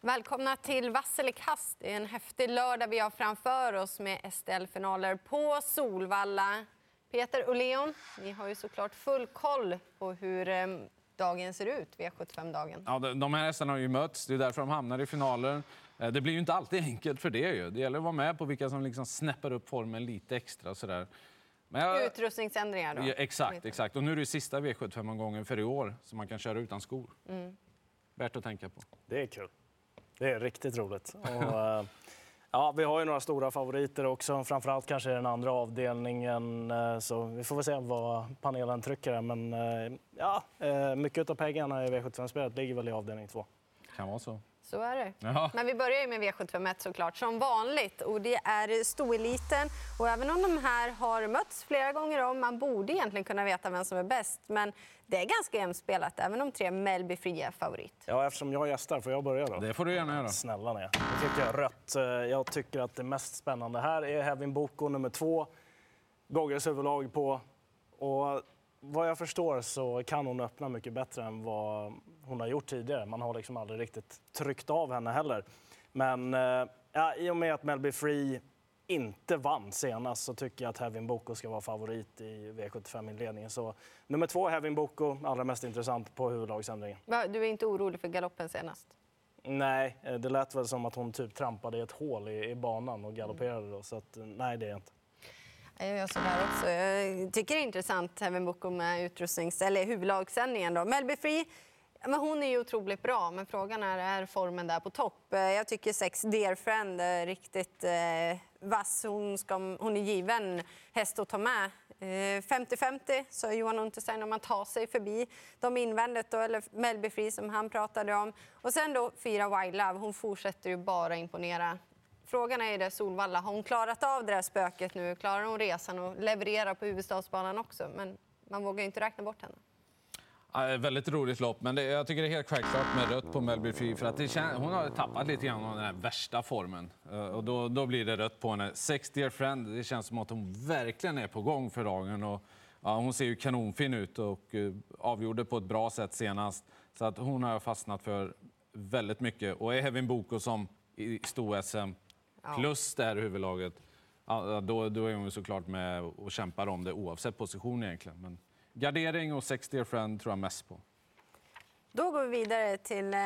Välkomna till Vasselik Hast. Det är en häftig lördag vi har framför oss med STL-finaler på Solvalla. Peter och Leon, ni har ju såklart full koll på hur eh, dagen ser ut, V75-dagen. Ja, de här hästarna har ju mötts, det är därför de hamnar i finaler. Eh, det blir ju inte alltid enkelt för det. Ju. Det gäller att vara med på vilka som liksom snäpper upp formen lite extra. Sådär. Men jag... Utrustningsändringar då? Ja, exakt, exakt. Och nu är det sista V75-omgången för i år så man kan köra utan skor. Mm. Värt att tänka på. Det är kul. Det är riktigt roligt. Och, eh, ja, vi har ju några stora favoriter också, framförallt kanske den andra avdelningen. Eh, så vi får väl se vad panelen trycker. Men eh, ja, mycket av pengarna i V75-spelet ligger väl i avdelning två. Kan vara så. Så är det. Jaha. Men vi börjar med V751 såklart, som vanligt. Och det är stoeliten. Och även om de här har mötts flera gånger om, man borde egentligen kunna veta vem som är bäst. Men det är ganska jämspelat, även om tre Melby Free är favorit. Ja, eftersom jag gästar, får jag börja då? Det får du gärna göra. Snälla ni. Jag tycker rött. Eh, jag tycker att det mest spännande här är Hevin Boko nummer två. Goggles huvudlag på. Vad jag förstår så kan hon öppna mycket bättre än vad hon har gjort tidigare. Man har liksom aldrig riktigt tryckt av henne heller. Men eh, ja, i och med att Melby Free inte vann senast så tycker jag att Hevin Boko ska vara favorit i V75-inledningen. Så nummer två, Hevin Boko, allra mest intressant på huvudlagsändringen. Du är inte orolig för galoppen senast? Nej, eh, det lät väl som att hon typ trampade i ett hål i, i banan och galopperade. Då, så att, eh, nej, det är jag inte. Jag gör så där också. Jag tycker det är intressant även Boko med utrustnings eller huvudlagsändningen. Då. Melby Free men hon är ju otroligt bra, men frågan är är formen där på topp. Eh, jag tycker sex Dear Friend är riktigt eh, vass. Hon, ska, hon är given häst att ta med. Eh, 50-50 sa Johan Unterstein om man tar sig förbi de invändigt, då, eller Melby Free som han pratade om. Och sen då fyra Wild Love. Hon fortsätter ju bara imponera. Frågan är ju det, Solvalla, har hon klarat av det där spöket nu? Klarar hon resan och levererar på huvudstadsbanan också? Men man vågar ju inte räkna bort henne. Ja, väldigt roligt lopp, men det, jag tycker det är helt självklart med rött på Melby Free för att det kän, hon har tappat lite grann av den här värsta formen. Uh, och då, då blir det rött på henne. Sex Dear Friend, det känns som att hon verkligen är på gång för dagen. Och, ja, hon ser ju kanonfin ut och uh, avgjorde på ett bra sätt senast. Så att hon har jag fastnat för väldigt mycket. Och är Hevin Boko som i plus det här huvudlaget, då, då är hon såklart med och kämpar om det oavsett position egentligen. Men gardering och sex dear friend tror jag mest på. Då går vi vidare till eh,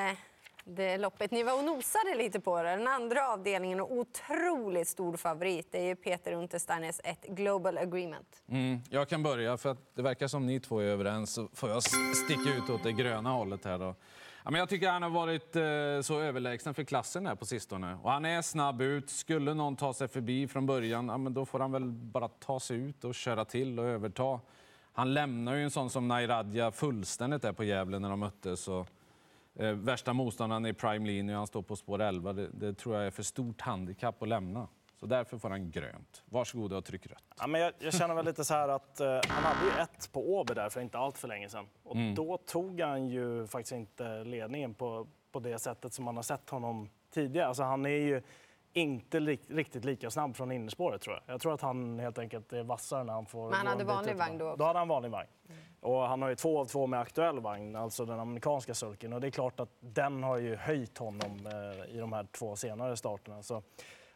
det loppet ni var och nosade lite på. Det. Den andra avdelningen och otroligt stor favorit det är Peter Untersteiners ett Global Agreement. Mm, jag kan börja, för att det verkar som ni två är överens. Så får jag sticka ut åt det gröna hållet här. Då. Ja, men jag tycker han har varit eh, så överlägsen för klassen här på sistone. Och han är snabb ut. Skulle någon ta sig förbi från början, ja, men då får han väl bara ta sig ut och köra till och överta. Han lämnar ju en sån som Nairadja fullständigt där på Gävle när de möttes. Och, eh, värsta motståndaren i Prime Linje, han står på spår 11. Det, det tror jag är för stort handikapp att lämna. Så därför får han grönt. Varsågod och tryck rött. Ja, men jag, jag känner väl lite så här att eh, han hade ju ett på Åby där för inte allt för länge sedan. Och mm. då tog han ju faktiskt inte ledningen på, på det sättet som man har sett honom tidigare. Alltså han är ju inte li riktigt lika snabb från innerspåret tror jag. Jag tror att han helt enkelt är vassare när han får... Men han hade vanlig vagn då också? Då hade han vanlig vagn. Mm. Och han har ju två av två med aktuell vagn, alltså den amerikanska sulken. Och det är klart att den har ju höjt honom eh, i de här två senare starterna. Så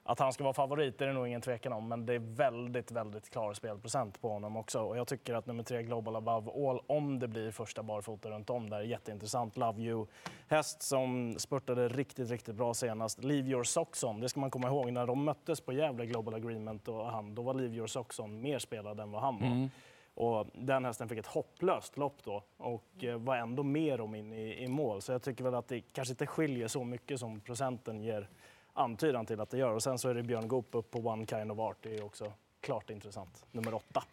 att han ska vara favorit är det nog ingen tvekan om, men det är väldigt, väldigt klar spelprocent på honom också. Och jag tycker att nummer tre, Global Above All, om det blir första barfota runt om där, är jätteintressant. Love You. Häst som spurtade riktigt, riktigt bra senast. Leave Your Socks On, det ska man komma ihåg. När de möttes på Gävle Global Agreement och han, då var Leave Your Socks On mer spelad än vad han var. Mm. Och den hästen fick ett hopplöst lopp då och eh, var ändå mer om in i, i mål. Så jag tycker väl att det kanske inte skiljer så mycket som procenten ger antydan till att det gör. Och sen så är det Björn Goop upp på One Kind of Art. Det är också klart intressant. Nummer åtta.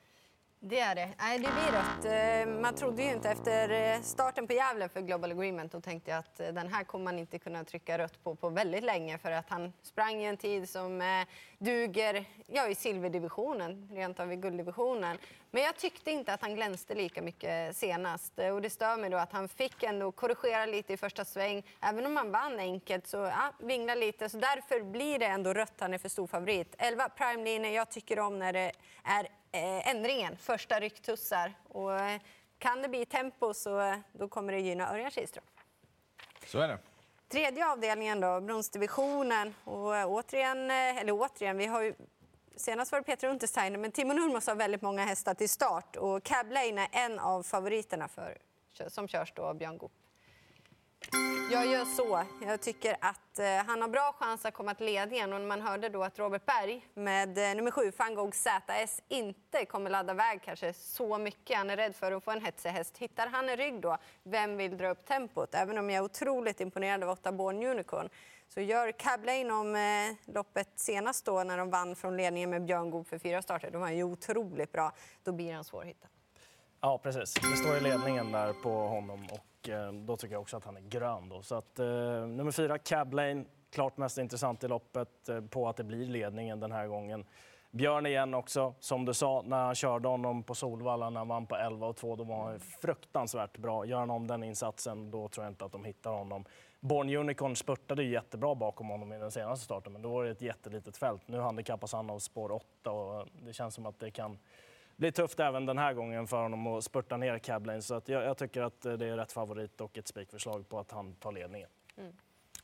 Det är det. Nej, det blir rött. Eh, man trodde ju inte efter eh, starten på Gävle för Global Agreement då tänkte att eh, den här kommer man inte kunna trycka rött på på väldigt länge för att han sprang i en tid som duger ja, i silverdivisionen, rent av i gulddivisionen. Men jag tyckte inte att han glänste lika mycket senast och det stör mig då att han fick ändå korrigera lite i första sväng. Även om han vann enkelt så ja, vingla lite så därför blir det ändå rött. Han är för stor favorit. 11 Prime Line, jag tycker om när det är eh, ändringen, första rycktussar. Och, eh, kan det bli tempo så eh, då kommer det gynna Örjan Kihlström. Så är det. Tredje avdelningen då, bronsdivisionen. Och återigen, eller återigen, vi har ju Senast var det Peter Untersteiner, men Timo Nurmos har väldigt många hästar till start och Cab Lane är en av favoriterna för, som körs då av Björn Goop. Jag gör så. Jag tycker att eh, han har bra chans att komma till ledningen. Och man hörde då att Robert Berg med eh, nummer sju, Fangog ZS, inte kommer ladda väg kanske så mycket. Han är rädd för att få en hetsig häst. Hittar han en rygg då, vem vill dra upp tempot? Även om jag är otroligt imponerad av åtta Born Unicorn så gör Cab Lane om eh, loppet senast då när de vann från ledningen med Björn Goop för fyra starter. De var ju otroligt bra. Då blir han svår att hitta. Ja, precis. Det står i ledningen där på honom och eh, då tycker jag också att han är grön. Då. Så att, eh, nummer fyra, Cab Lane, klart mest intressant i loppet eh, på att det blir ledningen den här gången. Björn igen också, som du sa, när han körde honom på Solvalla när han vann på 11 och 2, då var han fruktansvärt bra. Gör han om den insatsen, då tror jag inte att de hittar honom. Born Unicorn spurtade ju jättebra bakom honom i den senaste starten, men då var det ett jättelitet fält. Nu handikappas han av spår 8 och det känns som att det kan bli tufft även den här gången för honom att spurta ner Cablane. Så att jag, jag, tycker att det är rätt favorit och ett spikförslag på att han tar ledningen. Mm.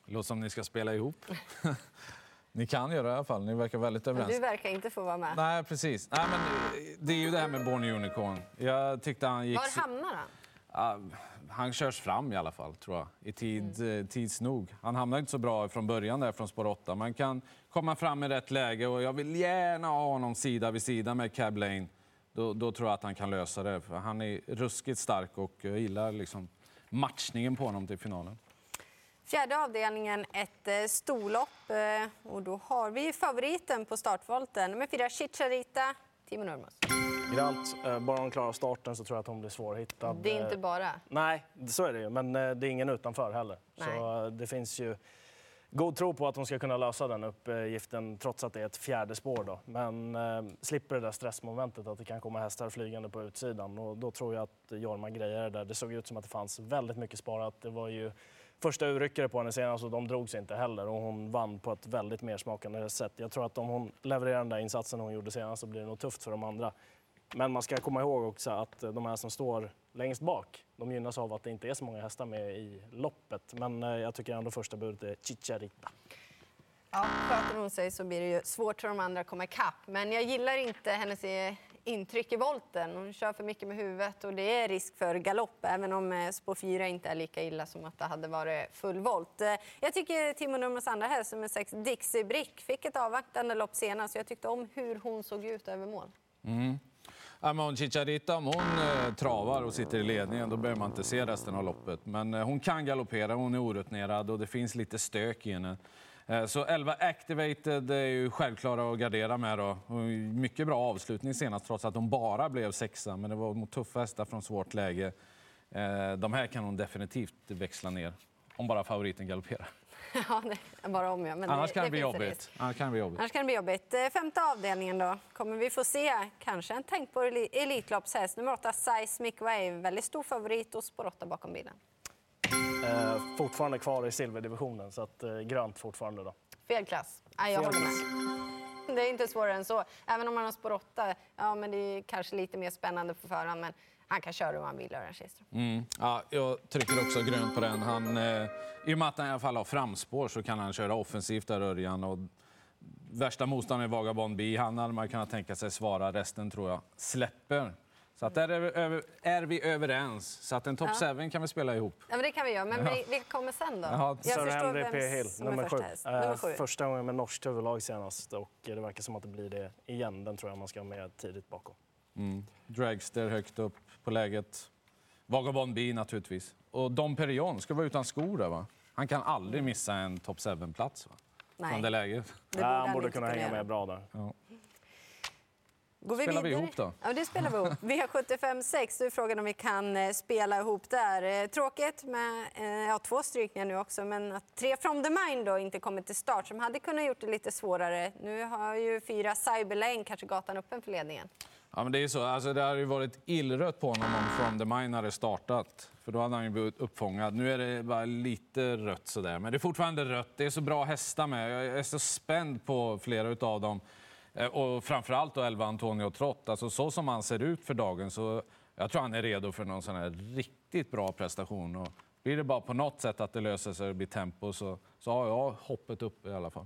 Låter som ni ska spela ihop. Ni kan göra det i alla fall. Ni verkar väldigt överens. Du verkar inte få vara med. Nej, precis. Nej, men det är ju det här med Born Unicorn. Jag tyckte han gick... Var hamnar han? Han körs fram i alla fall, tror jag, i tid, mm. tids nog. Han hamnar inte så bra från början där från spår 8. Man kan komma fram i rätt läge och jag vill gärna ha honom sida vid sida med Cab Lane. Då, då tror jag att han kan lösa det. För han är ruskigt stark och jag gillar liksom matchningen på honom till finalen. Fjärde avdelningen, ett eh, storlopp. Eh, och då har vi favoriten på startvolten, nummer fyra, Chicharita, Timo Nurmos. Grant, eh, bara hon klarar starten så tror jag att hon blir svårhittad. Det är inte bara. Nej, så är det ju. Men det är ingen utanför heller. Nej. Så det finns ju god tro på att hon ska kunna lösa den uppgiften trots att det är ett fjärde spår. Då. Men eh, slipper det där stressmomentet att det kan komma hästar flygande på utsidan. Och då tror jag att Jorma grejer det där. Det såg ut som att det fanns väldigt mycket sparat. Det var ju första urryckare på henne senast och de drogs inte heller. Och hon vann på ett väldigt mer smakande sätt. Jag tror att om hon levererar den där insatsen hon gjorde senast så blir det nog tufft för de andra. Men man ska komma ihåg också att de här som står längst bak, de gynnas av att det inte är så många hästar med i loppet. Men eh, jag tycker ändå första budet är Chicharita. Ja, sköter hon sig så blir det ju svårt för de andra att komma ikapp. Men jag gillar inte hennes eh, intryck i volten. Hon kör för mycket med huvudet och det är risk för galopp även om eh, spår 4 inte är lika illa som att det hade varit full volt. Jag tycker Timo Nummers andra häst, nummer 6, Dixie Brick, fick ett avvaktande lopp senast. Jag tyckte om hur hon såg ut över mål. Mm. Amon Chicharita, om hon eh, travar och sitter i ledningen, då behöver man inte se resten av loppet. Men eh, hon kan galoppera, hon är orutinerad och det finns lite stök i henne. Eh, så 11 Activated är ju självklara att gardera med. Då. Mycket bra avslutning senast, trots att hon bara blev sexa. Men det var mot tuffa hästar från svårt läge. Eh, de här kan hon definitivt växla ner, om bara favoriten galopperar. Ja, det bara om ja. Men Annars, det, kan det bli jobbigt. Annars kan det bli jobbigt. Annars kan det bli jobbigt. Femte avdelningen då. Kommer vi få se kanske en tänkbar Elitloppshäst. Nummer åtta, Seismic Wave. Väldigt stor favorit och spår åtta bakom bilen. Eh, fortfarande kvar i silverdivisionen, så att, eh, grönt fortfarande. Då. Fel klass. Nej, jag Fel håller med. Det är inte svårare än så. Även om man har spår åtta, ja, men det är kanske lite mer spännande på förhand. Men han kan köra hur han vill, Örjan Kihlström. Mm. Ja, jag trycker också grönt på den. Han, eh, I och med att han i alla fall har framspår så kan han köra offensivt där, Örjan. Och värsta motståndaren är Vagabond B. Han hade man kunnat tänka sig svara. Resten tror jag släpper. Så att där är vi, är vi överens. Så att en top 7 ja. kan vi spela ihop. Ja, men det kan vi göra. Men ja. vilka kommer sen då? Jaha. Jag Sir förstår Henry P. Hill, nummer sju. Nummer sju. Första gången med norskt huvudlag senast och det verkar som att det blir det igen. Den tror jag man ska ha med tidigt bakom. Mm. Dragster högt upp på läget. Vagabond B naturligtvis. Och Dom Perignon ska vara utan skor där va? Han kan aldrig missa en top 7-plats Nej. Från det läget. Det ja, han borde kunna hänga med bra där. Ja. Går vi spelar vidare? vi ihop då? Ja, det spelar vi ihop. Vi har 75-6. Då är frågan om vi kan eh, spela ihop där. Eh, tråkigt med eh, ja, två strykningar nu också, men att tre from the mind då inte kommit till start som hade kunnat gjort det lite svårare. Nu har ju fyra Cyberlane kanske gatan öppen för ledningen. Ja, men det är så. Alltså, det hade ju varit illrött på honom om From the Mine hade startat. För då hade han ju blivit uppfångad. Nu är det bara lite rött sådär. Men det är fortfarande rött. Det är så bra hästar med. Jag är så spänd på flera av dem. Eh, och framförallt då 11 Antonio Trott. Alltså så som han ser ut för dagen så jag tror han är redo för någon sån här riktigt bra prestation. Och Blir det bara på något sätt att det löser sig och det blir tempo så, så har jag hoppet upp i alla fall.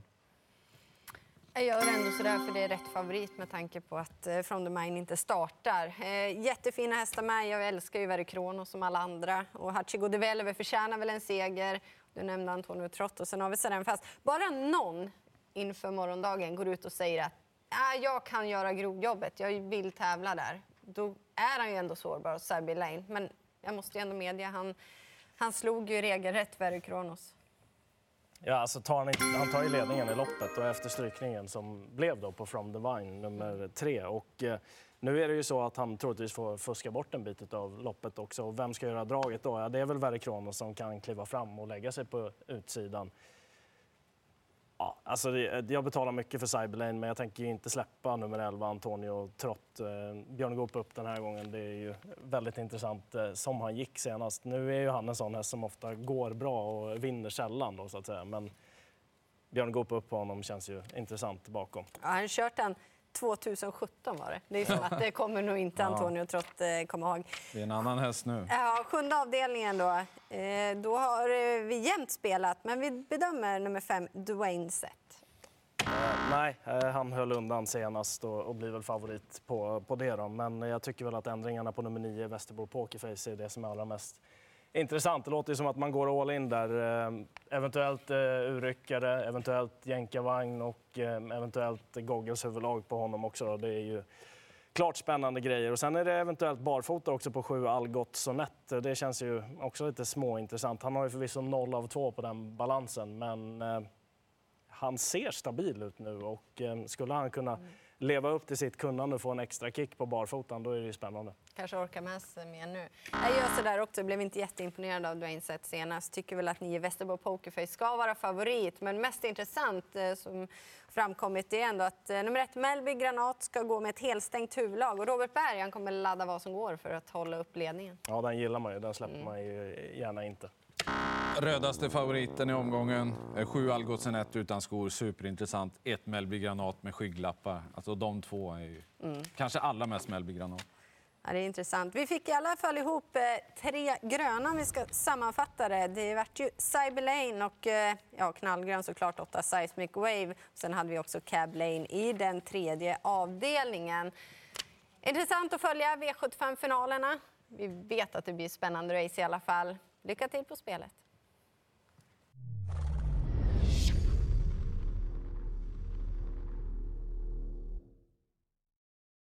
Jag gör ändå sådär för det är rätt favorit med tanke på att eh, From the Mine inte startar. Eh, jättefina hästar med. Jag älskar ju Verikrono som alla andra. Och Hachigo de Velve förtjänar väl en seger. Du nämnde Antonio Trott och sen har vi Seren Fast. Bara någon inför morgondagen går ut och säger att äh, jag kan göra grovjobbet, jag vill tävla där. Då är han ju ändå sårbar, Serbi Lane. Men jag måste ju ändå medge, han, han slog ju regelrätt Verikronos. Ja, alltså tar han, inte, han tar ju ledningen i loppet och efter strykningen som blev då på From the Vine nummer tre. Och, eh, nu är det ju så att han troligtvis får fuska bort en bit av loppet också. Och vem ska göra draget då? Ja, det är väl Verre Kronos som kan kliva fram och lägga sig på utsidan. Ja, alltså det, eh, jag betalar mycket för Cyberlane, men jag tänker inte släppa nummer 11, Antonio Trott. Eh, Björn Goop upp den här gången. Det är ju väldigt intressant eh, som han gick senast. Nu är ju han en sån häst som ofta går bra och vinner sällan då, så att säga. Men Björn Goop upp på honom känns ju intressant bakom. Ja, han har kört den 2017 var det. Det är som att det kommer nog inte Antonio Trott eh, komma ihåg. Det är en annan häst nu. Ja, sjunde avdelningen då. Eh, då har eh, vi jämnt spelat, men vi bedömer nummer fem, Dwayne Sett. Nej, han höll undan senast och, och blir väl favorit på, på det. Då. Men jag tycker väl att ändringarna på nummer 9, Västerbo Pokerface, är det som är allra mest intressant. Det låter som att man går all in där. Eh, eventuellt eh, urryckare, eventuellt jänkarvagn och eh, eventuellt goggles huvudlag på honom också. Då. Det är ju klart spännande grejer. Och sen är det eventuellt barfota också på sju Algot Sonett. Det känns ju också lite småintressant. Han har ju förvisso 0 av 2 på den balansen, men eh, han ser stabil ut nu och eh, skulle han kunna leva upp till sitt kunnande och få en extra kick på barfotan, då är det ju spännande. Kanske orkar med sig mer nu. Jag gör sådär också, blev inte jätteimponerad av Dwayne Sett senast. Tycker väl att nio Västerbo Pokerface ska vara favorit, men mest intressant eh, som framkommit är ändå att eh, nummer ett Melby Granat ska gå med ett helstängt huvudlag och Robert Berg han kommer ladda vad som går för att hålla upp ledningen. Ja, den gillar man ju. Den släpper man ju gärna inte. Rödaste favoriten i omgången. Eh, Sju Algotsen, ett utan skor. Superintressant. Ett Mellby Granat med skygglappar. Alltså de två är ju kanske allra mest Mellby Granat. Ja, det är intressant. Vi fick i alla fall ihop eh, tre gröna om vi ska sammanfatta det. Det vart ju Cyberlane och eh, ja, knallgrön såklart, åtta Seismic Wave. Sen hade vi också Cab Lane i den tredje avdelningen. Intressant att följa V75-finalerna. Vi vet att det blir spännande race i alla fall. Lycka till på spelet.